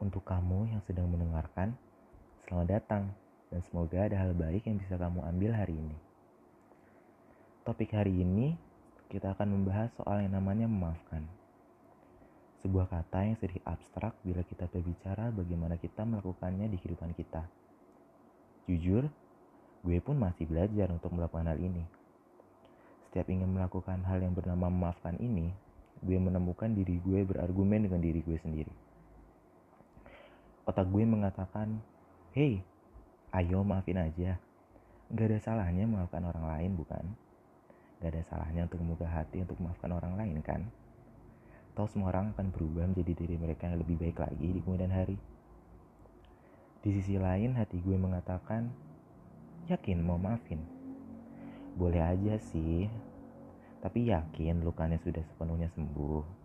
Untuk kamu yang sedang mendengarkan, selamat datang dan semoga ada hal baik yang bisa kamu ambil hari ini. Topik hari ini kita akan membahas soal yang namanya memaafkan. Sebuah kata yang sedikit abstrak bila kita berbicara bagaimana kita melakukannya di kehidupan kita. Jujur, gue pun masih belajar untuk melakukan hal ini. Setiap ingin melakukan hal yang bernama memaafkan ini, gue menemukan diri gue berargumen dengan diri gue sendiri. Otak gue mengatakan, Hei, ayo maafin aja. Gak ada salahnya memaafkan orang lain, bukan? Gak ada salahnya untuk membuka hati untuk memaafkan orang lain, kan? Tahu semua orang akan berubah menjadi diri mereka yang lebih baik lagi di kemudian hari. Di sisi lain, hati gue mengatakan, yakin mau maafin. Boleh aja sih, tapi yakin lukanya sudah sepenuhnya sembuh.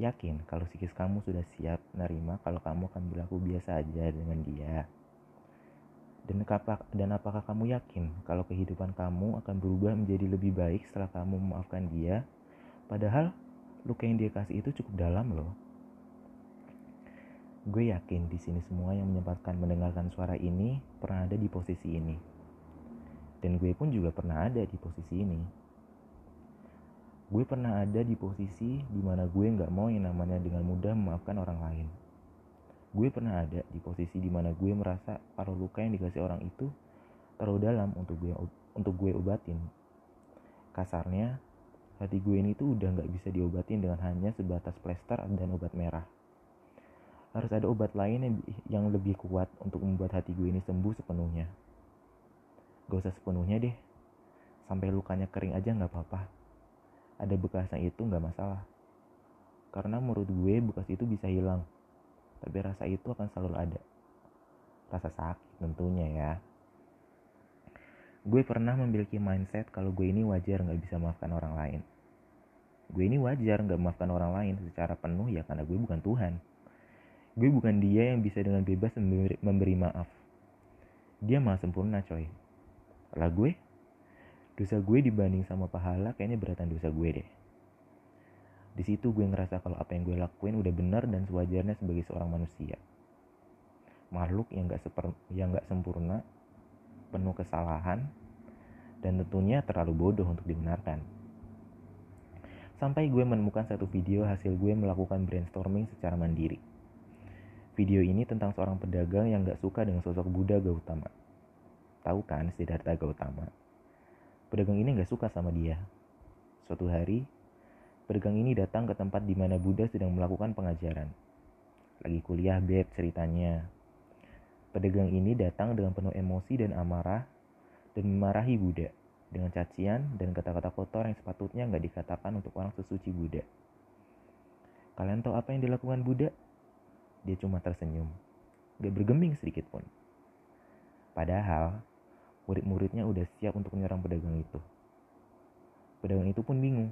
Yakin kalau psikis kamu sudah siap menerima kalau kamu akan berlaku biasa aja dengan dia. Dan, dan apakah kamu yakin kalau kehidupan kamu akan berubah menjadi lebih baik setelah kamu memaafkan dia? Padahal luka yang dia kasih itu cukup dalam loh. Gue yakin di sini semua yang menyempatkan mendengarkan suara ini pernah ada di posisi ini. Dan gue pun juga pernah ada di posisi ini gue pernah ada di posisi di mana gue nggak mau yang namanya dengan mudah memaafkan orang lain. Gue pernah ada di posisi di mana gue merasa kalau luka yang dikasih orang itu terlalu dalam untuk gue untuk gue obatin. Kasarnya, hati gue ini tuh udah nggak bisa diobatin dengan hanya sebatas plester dan obat merah. Harus ada obat lain yang, yang lebih kuat untuk membuat hati gue ini sembuh sepenuhnya. Gak usah sepenuhnya deh, sampai lukanya kering aja nggak apa-apa ada bekasnya itu nggak masalah. Karena menurut gue bekas itu bisa hilang, tapi rasa itu akan selalu ada. Rasa sakit tentunya ya. Gue pernah memiliki mindset kalau gue ini wajar nggak bisa maafkan orang lain. Gue ini wajar nggak maafkan orang lain secara penuh ya karena gue bukan Tuhan. Gue bukan dia yang bisa dengan bebas memberi, memberi maaf. Dia maha sempurna coy. Lah gue dosa gue dibanding sama pahala kayaknya beratan dosa gue deh. Di situ gue ngerasa kalau apa yang gue lakuin udah benar dan sewajarnya sebagai seorang manusia. Makhluk yang gak seper yang gak sempurna penuh kesalahan dan tentunya terlalu bodoh untuk dibenarkan. Sampai gue menemukan satu video hasil gue melakukan brainstorming secara mandiri. Video ini tentang seorang pedagang yang gak suka dengan sosok Buddha Gautama. Tahu kan Siddhartha Gautama Pedagang ini gak suka sama dia. Suatu hari, pedagang ini datang ke tempat di mana Buddha sedang melakukan pengajaran. Lagi kuliah beb ceritanya. Pedagang ini datang dengan penuh emosi dan amarah dan memarahi Buddha dengan cacian dan kata-kata kotor yang sepatutnya nggak dikatakan untuk orang sesuci Buddha. Kalian tahu apa yang dilakukan Buddha? Dia cuma tersenyum, gak bergeming sedikit pun. Padahal murid-muridnya udah siap untuk menyerang pedagang itu. Pedagang itu pun bingung.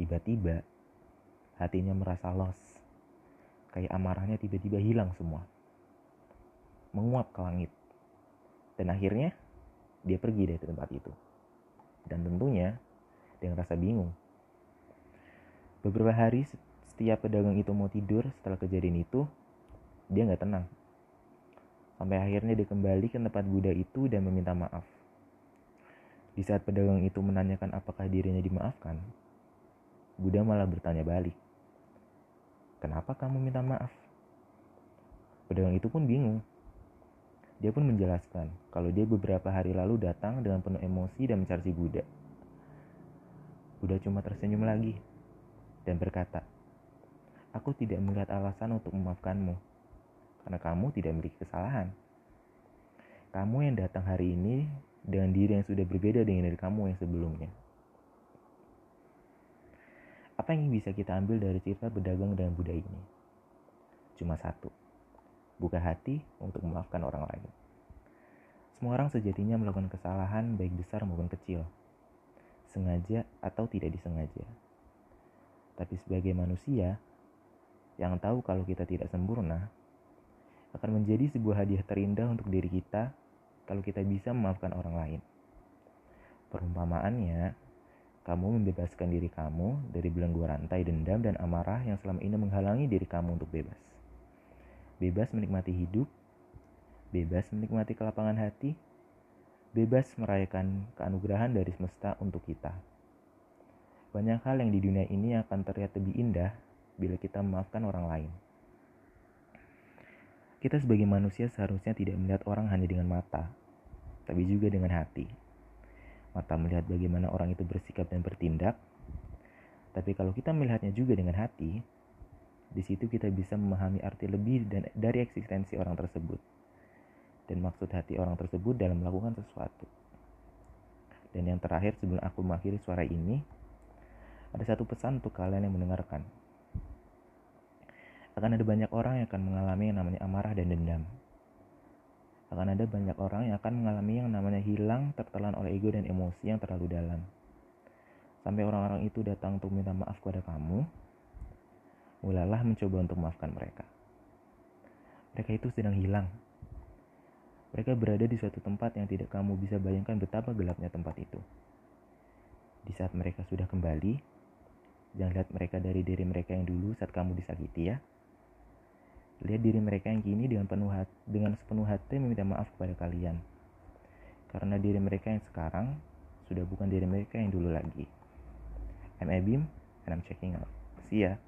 Tiba-tiba hatinya merasa los. Kayak amarahnya tiba-tiba hilang semua. Menguap ke langit. Dan akhirnya dia pergi dari tempat itu. Dan tentunya dengan rasa bingung. Beberapa hari setiap pedagang itu mau tidur setelah kejadian itu, dia nggak tenang. Sampai akhirnya dia kembali ke tempat Buddha itu dan meminta maaf. Di saat pedagang itu menanyakan apakah dirinya dimaafkan, Buddha malah bertanya balik. Kenapa kamu minta maaf? Pedagang itu pun bingung. Dia pun menjelaskan kalau dia beberapa hari lalu datang dengan penuh emosi dan mencari Buddha. Buddha cuma tersenyum lagi dan berkata, Aku tidak melihat alasan untuk memaafkanmu karena kamu tidak memiliki kesalahan. Kamu yang datang hari ini dengan diri yang sudah berbeda dengan diri kamu yang sebelumnya. Apa yang bisa kita ambil dari cerita berdagang dengan Buddha ini? Cuma satu, buka hati untuk memaafkan orang lain. Semua orang sejatinya melakukan kesalahan baik besar maupun kecil, sengaja atau tidak disengaja. Tapi sebagai manusia yang tahu kalau kita tidak sempurna, akan menjadi sebuah hadiah terindah untuk diri kita kalau kita bisa memaafkan orang lain. Perumpamaannya, kamu membebaskan diri kamu dari belenggu rantai dendam dan amarah yang selama ini menghalangi diri kamu untuk bebas. bebas menikmati hidup, bebas menikmati kelapangan hati, bebas merayakan keanugerahan dari semesta untuk kita. Banyak hal yang di dunia ini akan terlihat lebih indah bila kita memaafkan orang lain. Kita sebagai manusia seharusnya tidak melihat orang hanya dengan mata, tapi juga dengan hati. Mata melihat bagaimana orang itu bersikap dan bertindak, tapi kalau kita melihatnya juga dengan hati, di situ kita bisa memahami arti lebih dan dari eksistensi orang tersebut dan maksud hati orang tersebut dalam melakukan sesuatu. Dan yang terakhir sebelum aku mengakhiri suara ini, ada satu pesan untuk kalian yang mendengarkan. Akan ada banyak orang yang akan mengalami yang namanya amarah dan dendam. Akan ada banyak orang yang akan mengalami yang namanya hilang tertelan oleh ego dan emosi yang terlalu dalam. Sampai orang-orang itu datang untuk minta maaf kepada kamu, mulailah mencoba untuk memaafkan mereka. Mereka itu sedang hilang. Mereka berada di suatu tempat yang tidak kamu bisa bayangkan betapa gelapnya tempat itu. Di saat mereka sudah kembali, jangan lihat mereka dari diri mereka yang dulu saat kamu disakiti ya. Lihat diri mereka yang kini dengan penuh hati, dengan sepenuh hati meminta maaf kepada kalian. Karena diri mereka yang sekarang sudah bukan diri mereka yang dulu lagi. I'm Abim and I'm checking out. See ya.